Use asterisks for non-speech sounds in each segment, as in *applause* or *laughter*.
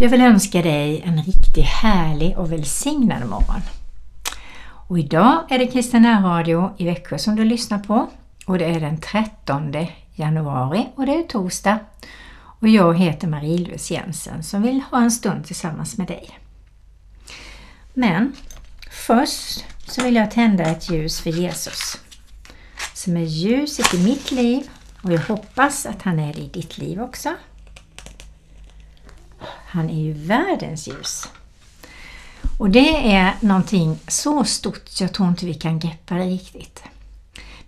Jag vill önska dig en riktigt härlig och välsignad morgon. Och idag är det Kristen Radio i Växjö som du lyssnar på och det är den 13 januari och det är torsdag. Och jag heter Marie-Louise Jensen som vill ha en stund tillsammans med dig. Men först så vill jag tända ett ljus för Jesus som är ljuset i mitt liv och jag hoppas att han är det i ditt liv också. Han är ju världens ljus. Och det är någonting så stort så jag tror inte vi kan greppa det riktigt.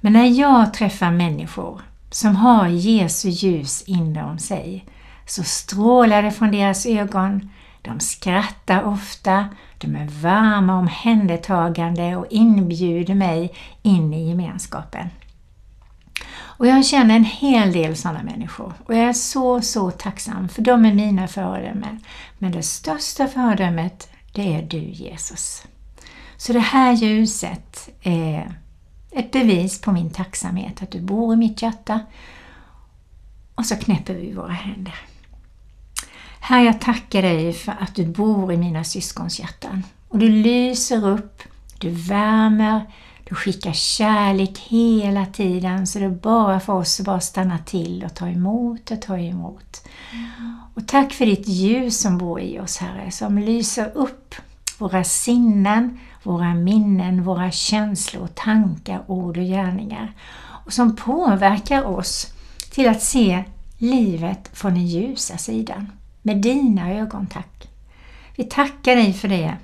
Men när jag träffar människor som har Jesu ljus inom sig så strålar det från deras ögon, de skrattar ofta, de är varma, omhändertagande och inbjuder mig in i gemenskapen. Och jag känner en hel del sådana människor och jag är så, så tacksam för de är mina föredömen. Men det största föredömet, det är du Jesus. Så det här ljuset är ett bevis på min tacksamhet att du bor i mitt hjärta. Och så knäpper vi våra händer. Herre, jag tackar dig för att du bor i mina syskons hjärtan. Och du lyser upp, du värmer, du skickar kärlek hela tiden så det är bara för oss att bara stanna till och ta emot och ta emot. Och tack för ditt ljus som bor i oss Herre, som lyser upp våra sinnen, våra minnen, våra känslor, tankar, ord och gärningar. Och som påverkar oss till att se livet från den ljusa sidan. Med dina ögon, tack. Vi tackar dig för det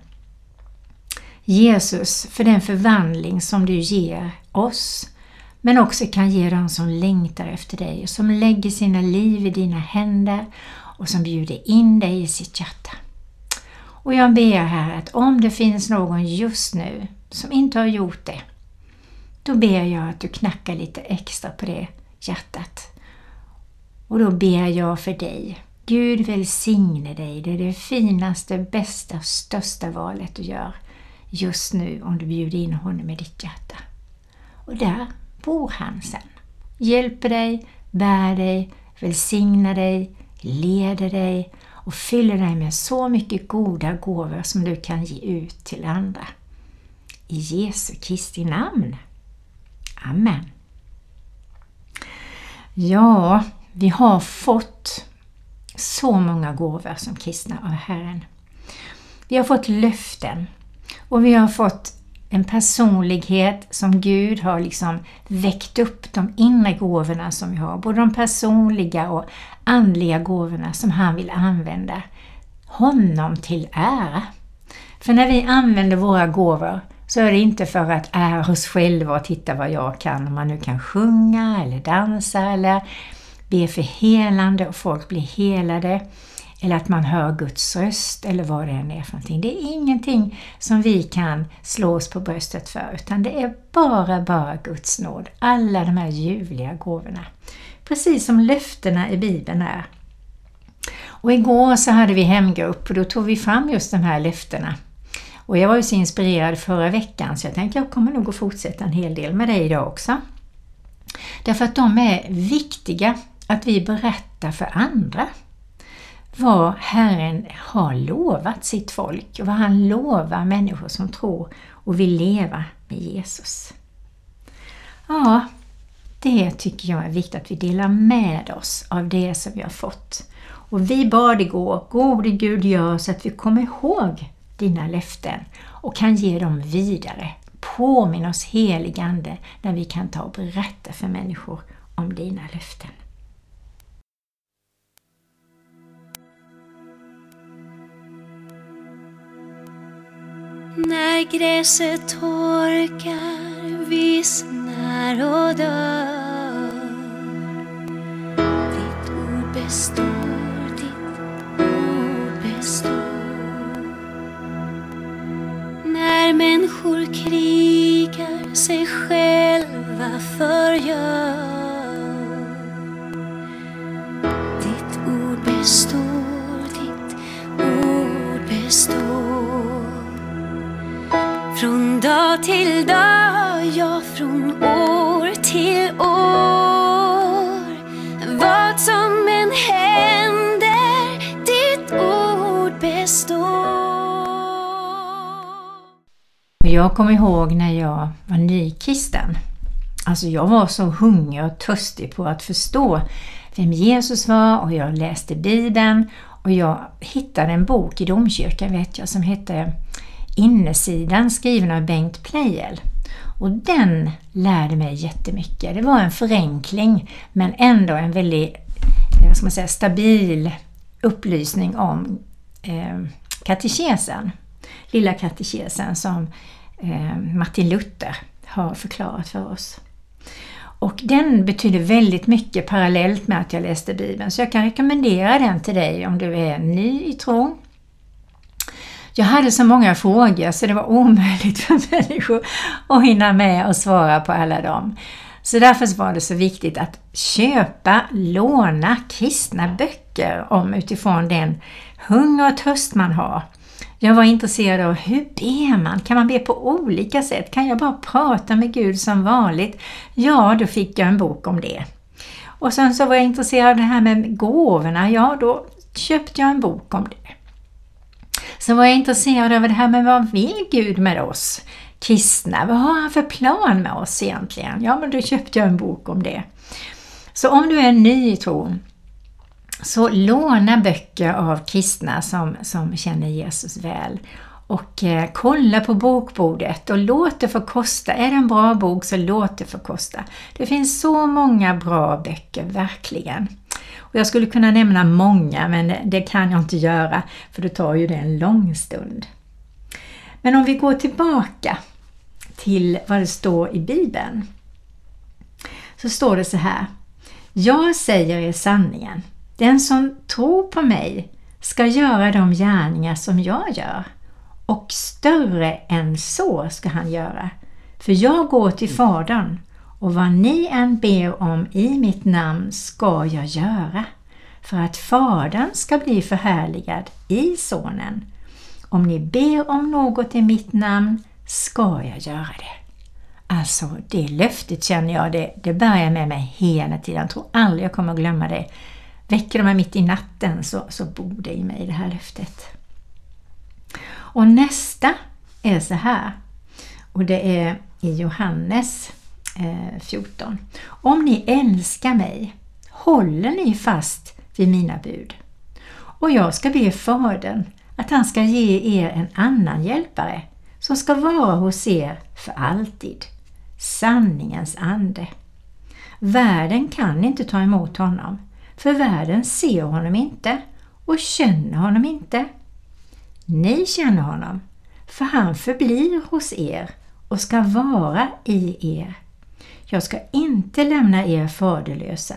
Jesus, för den förvandling som du ger oss, men också kan ge dem som längtar efter dig och som lägger sina liv i dina händer och som bjuder in dig i sitt hjärta. Och jag ber här att om det finns någon just nu som inte har gjort det, då ber jag att du knackar lite extra på det hjärtat. Och då ber jag för dig. Gud välsigne dig, det är det finaste, bästa, största valet du gör just nu om du bjuder in honom i ditt hjärta. Och där bor han sen. Hjälper dig, bär dig, välsignar dig, leder dig och fyller dig med så mycket goda gåvor som du kan ge ut till andra. I Jesu Kristi namn. Amen. Ja, vi har fått så många gåvor som kristna av Herren. Vi har fått löften och vi har fått en personlighet som Gud har liksom väckt upp de inre gåvorna som vi har, både de personliga och andliga gåvorna som han vill använda honom till ära. För när vi använder våra gåvor så är det inte för att ära oss själva och titta vad jag kan, om man nu kan sjunga eller dansa eller be för helande och folk blir helade eller att man hör Guds röst eller vad det än är för någonting. Det är ingenting som vi kan slå oss på bröstet för utan det är bara, bara Guds nåd. Alla de här ljuvliga gåvorna. Precis som löftena i Bibeln är. Och igår så hade vi hemgrupp och då tog vi fram just de här löftena. Och jag var ju så inspirerad förra veckan så jag tänkte jag kommer nog att fortsätta en hel del med det idag också. Därför att de är viktiga att vi berättar för andra vad Herren har lovat sitt folk och vad han lovar människor som tror och vill leva med Jesus. Ja, det tycker jag är viktigt att vi delar med oss av det som vi har fått. Och vi bad igår, gode Gud gör så att vi kommer ihåg dina löften och kan ge dem vidare. Påminn oss heligande när vi kan ta och berätta för människor om dina löften. När gräset torkar, vissnar och dör. Ditt ord består, ditt ord består. När människor krigar, sig själva för jag kommer ihåg när jag var nykristen. Alltså jag var så hungrig och törstig på att förstå vem Jesus var och jag läste Bibeln och jag hittade en bok i domkyrkan vet jag som hette Innesidan skriven av Bengt Pleijel. Och den lärde mig jättemycket. Det var en förenkling men ändå en väldigt eh, vad ska man säga, stabil upplysning om eh, katekesen. Lilla katekesen som eh, Eh, Martin Luther har förklarat för oss. Och den betyder väldigt mycket parallellt med att jag läste Bibeln. Så jag kan rekommendera den till dig om du är ny i tron. Jag hade så många frågor så det var omöjligt *laughs* för människor att hinna med och svara på alla dem. Så därför var det så viktigt att köpa, låna kristna böcker om utifrån den hunger och törst man har. Jag var intresserad av hur ber man? Kan man be på olika sätt? Kan jag bara prata med Gud som vanligt? Ja, då fick jag en bok om det. Och sen så var jag intresserad av det här med gåvorna. Ja, då köpte jag en bok om det. Sen var jag intresserad av det här med vad vill Gud med oss kristna? Vad har han för plan med oss egentligen? Ja, men då köpte jag en bok om det. Så om du är ny i tron så låna böcker av kristna som, som känner Jesus väl. Och eh, kolla på bokbordet och låt det få kosta. Är det en bra bok så låt det få kosta. Det finns så många bra böcker, verkligen. Och jag skulle kunna nämna många men det kan jag inte göra för det tar ju det en lång stund. Men om vi går tillbaka till vad det står i Bibeln. Så står det så här. Jag säger er sanningen. Den som tror på mig ska göra de gärningar som jag gör och större än så ska han göra. För jag går till Fadern och vad ni än ber om i mitt namn ska jag göra för att Fadern ska bli förhärligad i Sonen. Om ni ber om något i mitt namn ska jag göra det. Alltså det löftet känner jag, det, det bär jag med mig hela tiden. Jag tror aldrig jag kommer glömma det. Väcker de mig mitt i natten så, så bor det i mig det här löftet. Och nästa är så här. Och det är i Johannes eh, 14. Om ni älskar mig håller ni fast vid mina bud. Och jag ska be Fadern att han ska ge er en annan hjälpare som ska vara hos er för alltid. Sanningens ande. Världen kan inte ta emot honom för världen ser honom inte och känner honom inte. Ni känner honom, för han förblir hos er och ska vara i er. Jag ska inte lämna er faderlösa.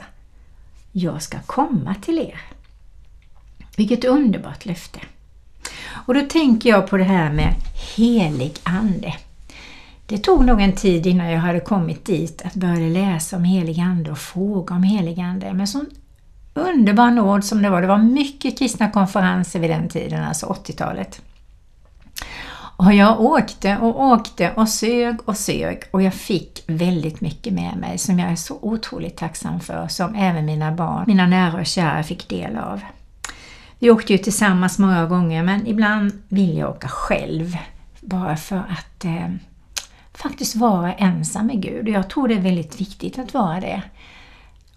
Jag ska komma till er. Vilket underbart löfte! Och då tänker jag på det här med helig ande. Det tog nog en tid innan jag hade kommit dit att börja läsa om helig ande och fråga om helig ande. Men som underbar nåd som det var. Det var mycket kristna konferenser vid den tiden, alltså 80-talet. Och jag åkte och åkte och sög och sög och jag fick väldigt mycket med mig som jag är så otroligt tacksam för, som även mina barn, mina nära och kära fick del av. Vi åkte ju tillsammans många gånger men ibland vill jag åka själv bara för att eh, faktiskt vara ensam med Gud och jag tror det är väldigt viktigt att vara det.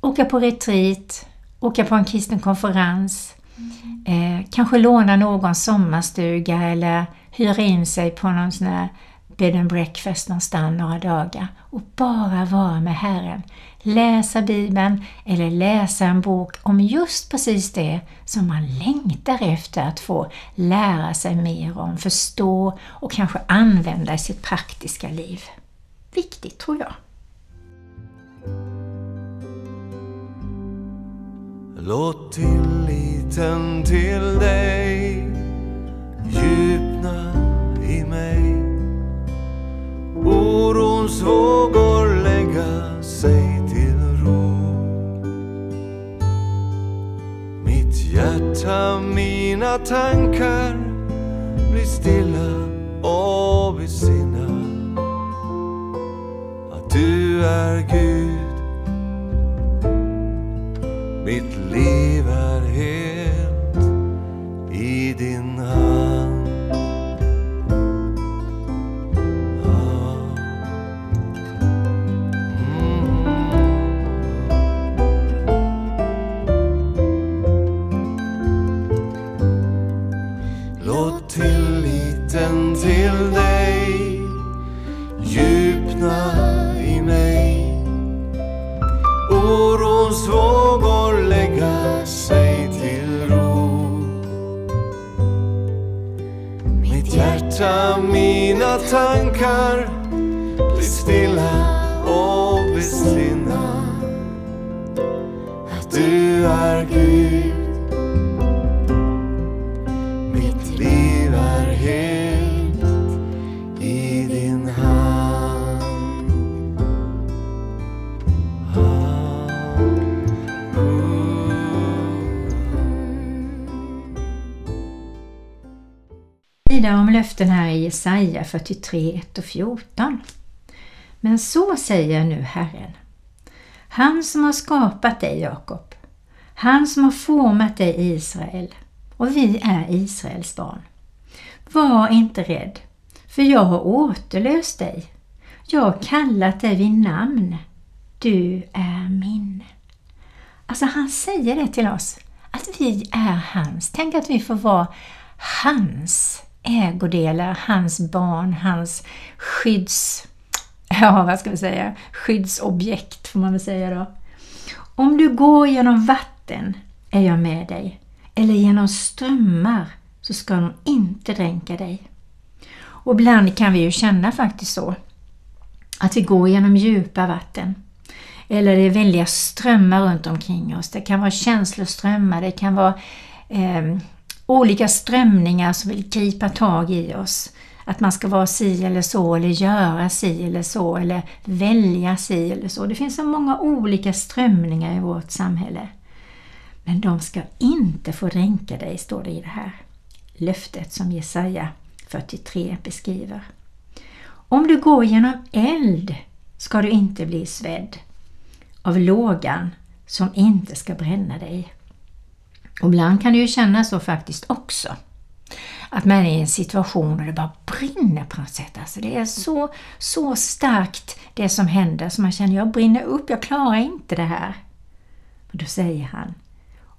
Åka på retreat, åka på en kristen konferens, mm. eh, kanske låna någon sommarstuga eller hyra in sig på någon sån här bed and breakfast någonstans några dagar och bara vara med Herren. Läsa Bibeln eller läsa en bok om just precis det som man längtar efter att få lära sig mer om, förstå och kanske använda i sitt praktiska liv. Viktigt tror jag. Låt tilliten till dig djupna i mig. Orons vågor lägga sig till ro. Mitt hjärta, mina tankar blir stilla och besinna att du är Gud mitt liv är helt Vidare om löften här i Jesaja 43, 1 och 14. Men så säger nu Herren. Han som har skapat dig Jakob, han som har format dig Israel och vi är Israels barn. Var inte rädd, för jag har återlöst dig. Jag har kallat dig vid namn. Du är min. Alltså han säger det till oss, att vi är hans. Tänk att vi får vara hans ägodelar, hans barn, hans skydds... *laughs* Ja, vad ska vi säga? Skyddsobjekt får man väl säga då. Om du går genom vatten är jag med dig, eller genom strömmar så ska de inte dränka dig. Och ibland kan vi ju känna faktiskt så, att vi går genom djupa vatten. Eller det är väldiga strömmar runt omkring oss. Det kan vara känsloströmmar, det kan vara eh, olika strömningar som vill gripa tag i oss. Att man ska vara si eller så, eller göra si eller så, eller välja si eller så. Det finns så många olika strömningar i vårt samhälle. Men de ska inte få dränka dig, står det i det här löftet som Jesaja 43 beskriver. Om du går genom eld ska du inte bli svedd av lågan som inte ska bränna dig. Och ibland kan det ju kännas så faktiskt också. Att man är i en situation där det bara brinner på något sätt. Alltså det är så, så starkt det som händer så man känner jag brinner upp, jag klarar inte det här. Och då säger han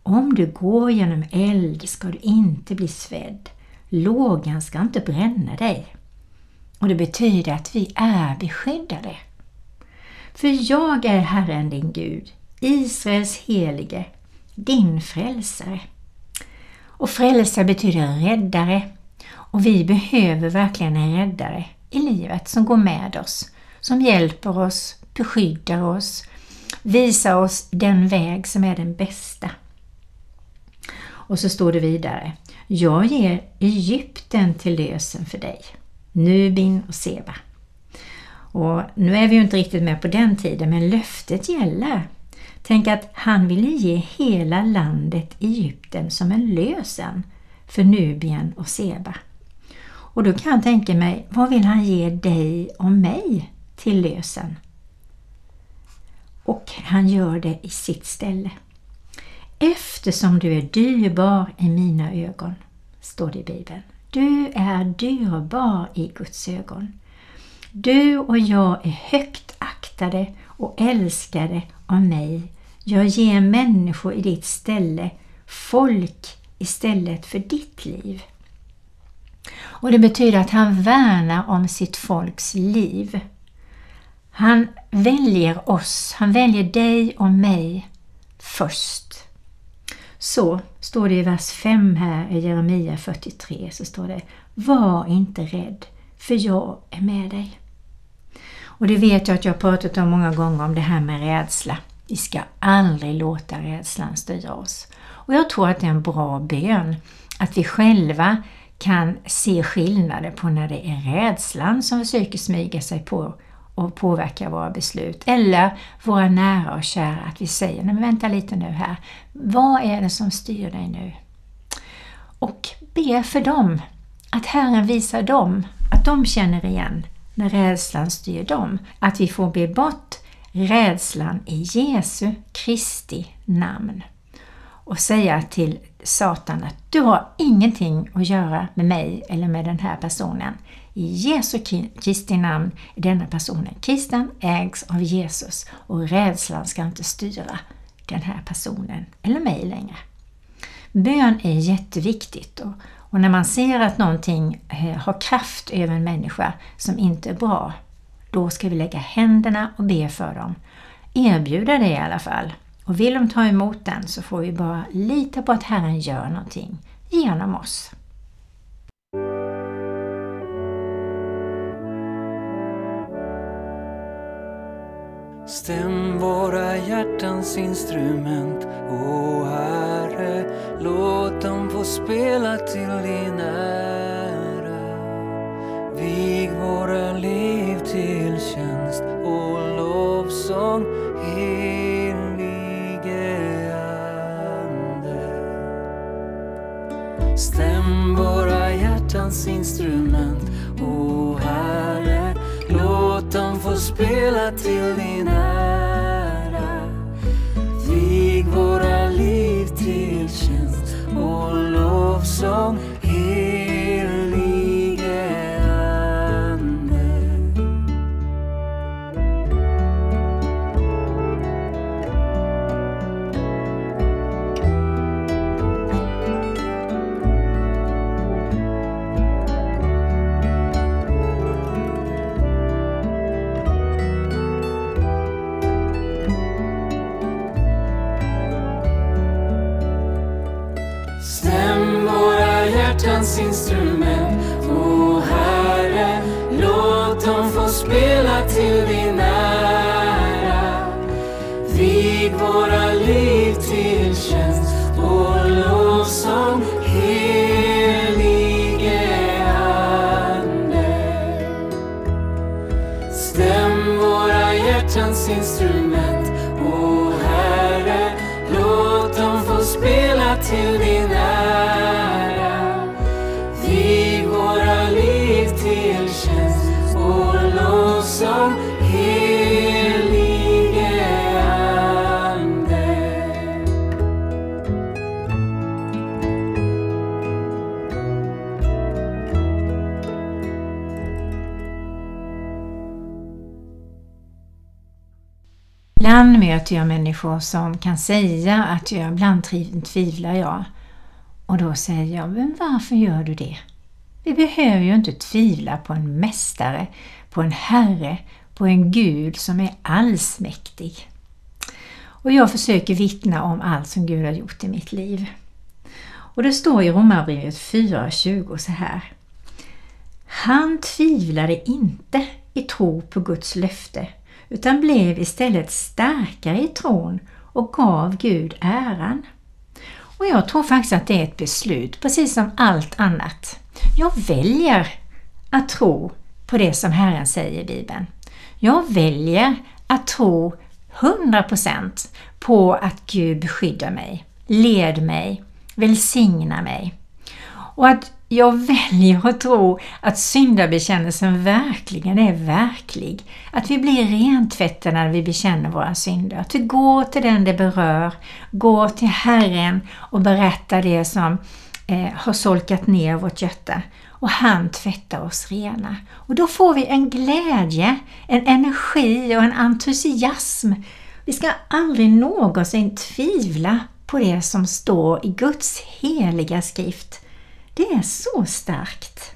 Om du går genom eld ska du inte bli svedd. Lågan ska inte bränna dig. Och det betyder att vi är beskyddade. För jag är Herren din Gud, Israels helige, din frälsare. Och frälsare betyder räddare. Och vi behöver verkligen en räddare i livet som går med oss, som hjälper oss, beskyddar oss, visar oss den väg som är den bästa. Och så står det vidare. Jag ger Egypten till lösen för dig, Nubin och Seba. Och nu är vi ju inte riktigt med på den tiden, men löftet gäller. Tänk att han ville ge hela landet Egypten som en lösen för Nubien och Seba. Och då kan jag tänka mig, vad vill han ge dig och mig till lösen? Och han gör det i sitt ställe. Eftersom du är dyrbar i mina ögon, står det i Bibeln. Du är dyrbar i Guds ögon. Du och jag är högt aktade och älskade av mig. Jag ger människor i ditt ställe, folk istället för ditt liv. Och Det betyder att han värnar om sitt folks liv. Han väljer oss, han väljer dig och mig först. Så står det i vers 5 här i Jeremia 43, så står det Var inte rädd, för jag är med dig. Och det vet jag att jag har pratat om många gånger om det här med rädsla. Vi ska aldrig låta rädslan styra oss. Och jag tror att det är en bra bön, att vi själva kan se skillnader på när det är rädslan som försöker smyga sig på och påverka våra beslut. Eller våra nära och kära, att vi säger, nej men vänta lite nu här, vad är det som styr dig nu? Och be för dem, att Herren visar dem, att de känner igen när rädslan styr dem. Att vi får be bort rädslan i Jesu Kristi namn och säga till Satan att du har ingenting att göra med mig eller med den här personen. I Jesu Kristi namn är denna personen kristen, ägs av Jesus och rädslan ska inte styra den här personen eller mig längre. Bön är jätteviktigt och, och när man ser att någonting eh, har kraft över en människa som inte är bra, då ska vi lägga händerna och be för dem. Erbjuda det i alla fall Och vill de ta emot den så får vi bara lita på att Herren gör någonting genom oss. Stäm våra hjärtans instrument, o Herre, låt dem få spela till din ära. Vig våra liv till tjänst och lovsång, helige Ande. Stäm våra hjärtans instrument, o Herre, låt dem få spela till din hjärtans instrument, Ibland möter jag människor som kan säga att jag ibland tvivlar jag. Och då säger jag, men varför gör du det? Vi behöver ju inte tvivla på en mästare, på en herre, på en Gud som är allsmäktig. Och jag försöker vittna om allt som Gud har gjort i mitt liv. Och det står i Romarbrevet 4.20 så här. Han tvivlade inte i tro på Guds löfte utan blev istället starkare i tron och gav Gud äran. Och jag tror faktiskt att det är ett beslut, precis som allt annat. Jag väljer att tro på det som Herren säger i Bibeln. Jag väljer att tro 100% på att Gud beskyddar mig, led mig, välsignar mig. Och att jag väljer att tro att syndabekännelsen verkligen är verklig. Att vi blir rentvättade när vi bekänner våra synder. Att vi går till den det berör, går till Herren och berättar det som eh, har solkat ner vårt hjärta. Och han tvättar oss rena. Och då får vi en glädje, en energi och en entusiasm. Vi ska aldrig någonsin tvivla på det som står i Guds heliga skrift. Det är så starkt.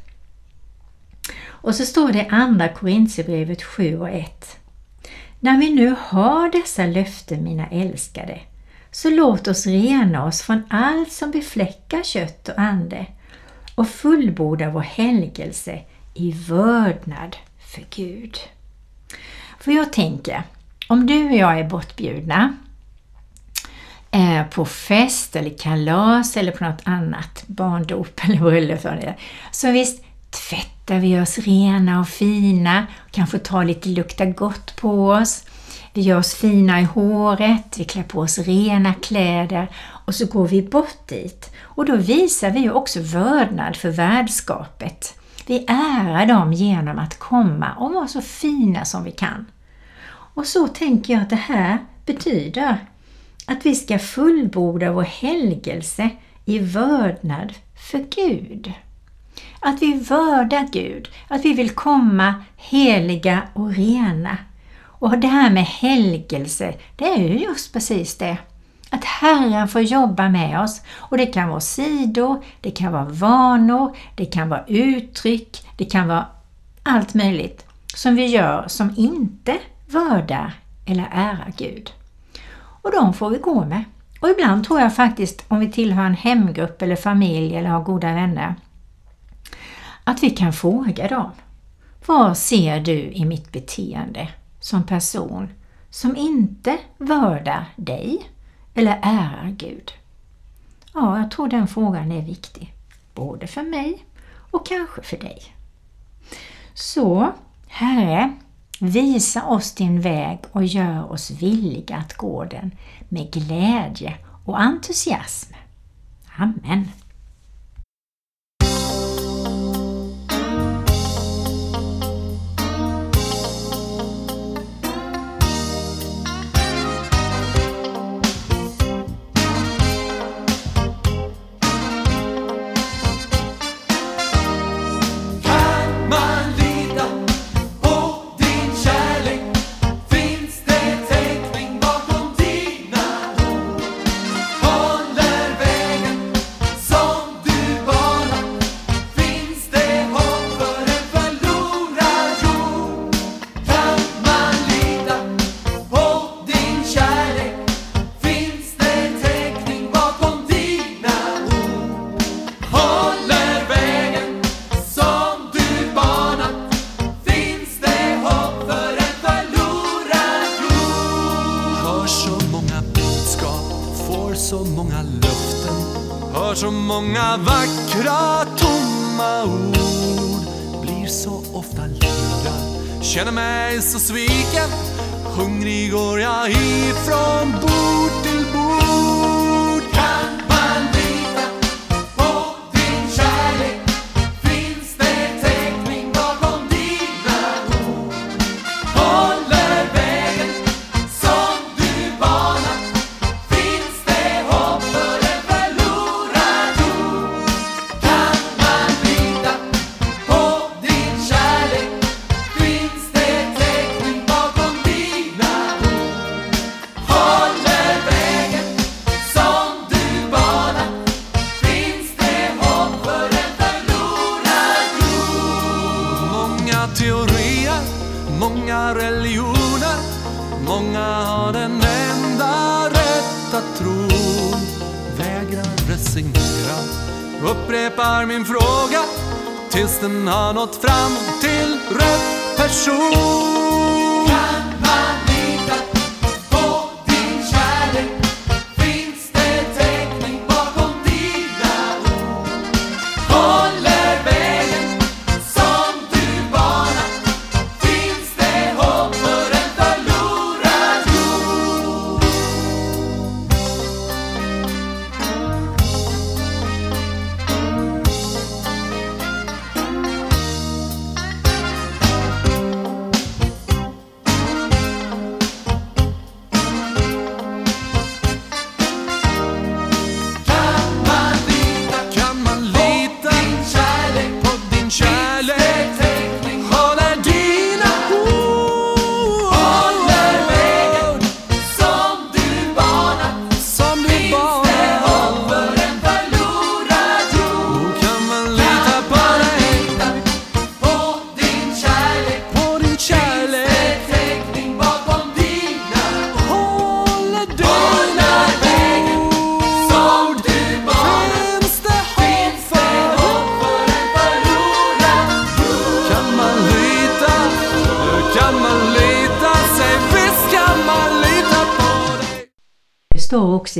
Och så står det i Andra Korintierbrevet 7 och 1. När vi nu har dessa löften, mina älskade, så låt oss rena oss från allt som befläckar kött och ande och fullborda vår helgelse i vördnad för Gud. För jag tänker, om du och jag är bortbjudna eh, på fest eller kalas eller på något annat, barndop *laughs* eller bröllop, så visst tvättar vi oss rena och fina, kanske tar lite lukta gott på oss. Vi gör oss fina i håret, vi klär på oss rena kläder och så går vi bort dit. Och då visar vi ju också vördnad för värdskapet. Vi ärar dem genom att komma och vara så fina som vi kan. Och så tänker jag att det här betyder att vi ska fullborda vår helgelse i vördnad för Gud. Att vi vördar Gud, att vi vill komma heliga och rena. Och det här med helgelse, det är ju just precis det. Att Herren får jobba med oss. Och det kan vara sidor, det kan vara vanor, det kan vara uttryck, det kan vara allt möjligt som vi gör som inte vördar eller ärar Gud. Och de får vi gå med. Och ibland tror jag faktiskt, om vi tillhör en hemgrupp eller familj eller har goda vänner, att vi kan fråga dem. Vad ser du i mitt beteende som person som inte vördar dig eller ärar Gud? Ja, jag tror den frågan är viktig. Både för mig och kanske för dig. Så, Herre, visa oss din väg och gör oss villiga att gå den med glädje och entusiasm. Amen.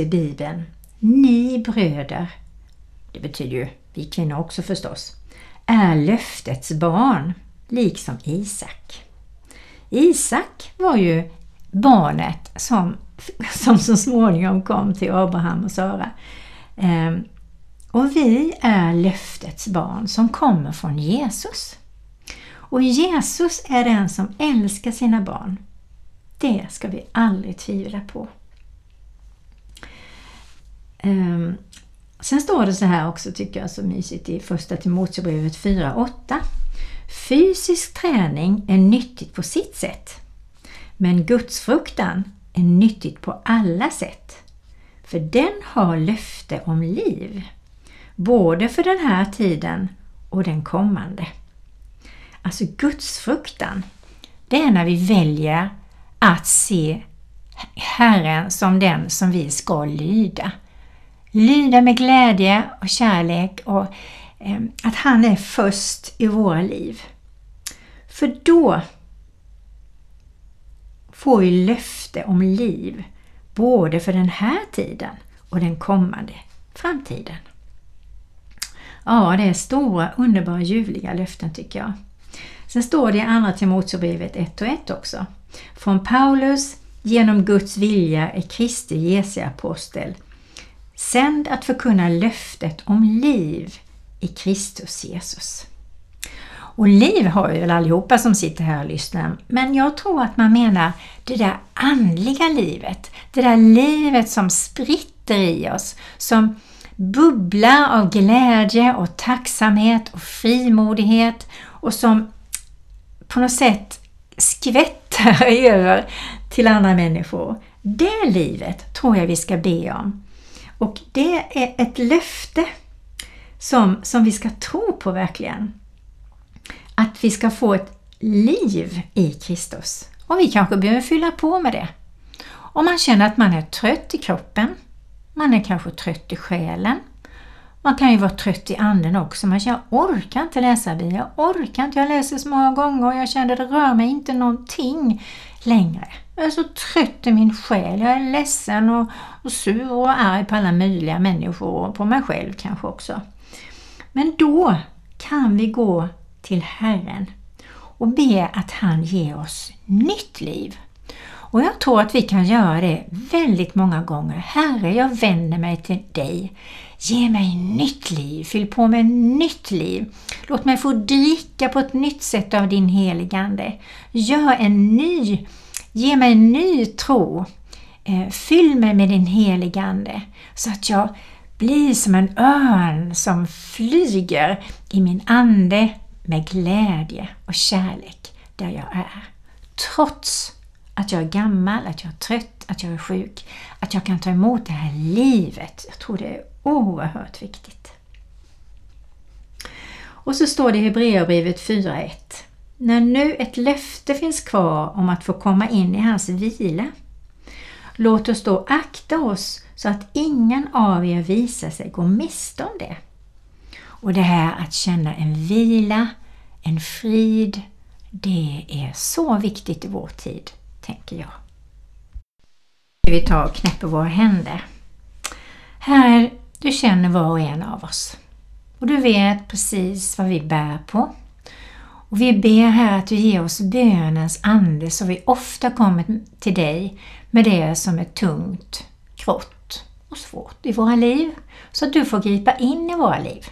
Bibeln, ni bröder, det betyder ju vi kvinnor också förstås, är löftets barn, liksom Isak. Isak var ju barnet som, *laughs* som så småningom kom till Abraham och Sara. Ehm, och vi är löftets barn som kommer från Jesus. Och Jesus är den som älskar sina barn. Det ska vi aldrig tvivla på. Um, sen står det så här också, tycker jag, så mysigt i första Timoteusbrevet 4.8. Fysisk träning är nyttigt på sitt sätt, men gudsfruktan är nyttigt på alla sätt. För den har löfte om liv, både för den här tiden och den kommande. Alltså gudsfruktan, det är när vi väljer att se Herren som den som vi ska lyda. Lyda med glädje och kärlek och eh, att han är först i våra liv. För då får vi löfte om liv både för den här tiden och den kommande framtiden. Ja, det är stora, underbara, ljuvliga löften tycker jag. Sen står det i Andra Timoteusbrevet 1 och 1 också. Från Paulus, genom Guds vilja är Kristi Jesu apostel, sänd att förkunna löftet om liv i Kristus Jesus. Och liv har vi väl allihopa som sitter här och lyssnar, men jag tror att man menar det där andliga livet, det där livet som spritter i oss, som bubblar av glädje och tacksamhet och frimodighet och som på något sätt skvättar *laughs* över till andra människor. Det livet tror jag vi ska be om. Och det är ett löfte som, som vi ska tro på verkligen. Att vi ska få ett liv i Kristus. Och vi kanske behöver fylla på med det. Om man känner att man är trött i kroppen, man är kanske trött i själen, man kan ju vara trött i anden också. Man känner jag orkar inte läsa Bibeln, jag orkar inte, jag läser så många gånger och jag känner att det rör mig inte någonting längre. Jag är så trött i min själ, jag är ledsen och, och sur och arg på alla möjliga människor och på mig själv kanske också. Men då kan vi gå till Herren och be att han ger oss nytt liv. Och jag tror att vi kan göra det väldigt många gånger. Herre, jag vänder mig till dig. Ge mig nytt liv, fyll på med nytt liv. Låt mig få dricka på ett nytt sätt av din heligande. Gör en ny, ge mig en ny tro. Eh, fyll mig med din heligande så att jag blir som en örn som flyger i min ande med glädje och kärlek där jag är. Trots att jag är gammal, att jag är trött, att jag är sjuk, att jag kan ta emot det här livet. Jag tror det är oerhört viktigt. Och så står det i Hebreerbrevet 4.1. När nu ett löfte finns kvar om att få komma in i hans vila, låt oss då akta oss så att ingen av er visar sig gå miste om det. Och det här att känna en vila, en frid, det är så viktigt i vår tid, tänker jag. Vi tar och knäpper våra händer. Herre, du känner var och en av oss. Och du vet precis vad vi bär på. Och vi ber här att du ger oss bönens ande så vi ofta kommer till dig med det som är tungt, grått och svårt i våra liv. Så att du får gripa in i våra liv.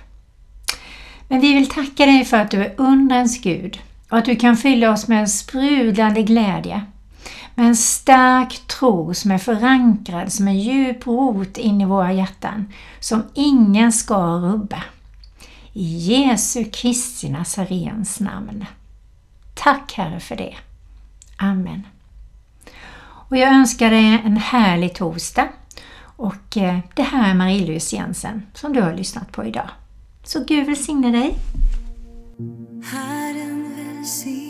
Men vi vill tacka dig för att du är undrens Gud och att du kan fylla oss med en sprudlande glädje. Med en stark tro som är förankrad som en djup rot in i våra hjärtan som ingen ska rubba. I Jesu Kristi Nazarens namn. Tack Herre för det. Amen. Och jag önskar dig en härlig torsdag och eh, det här är Marie-Louise Jensen som du har lyssnat på idag. Så Gud välsigne dig. Herren välsigne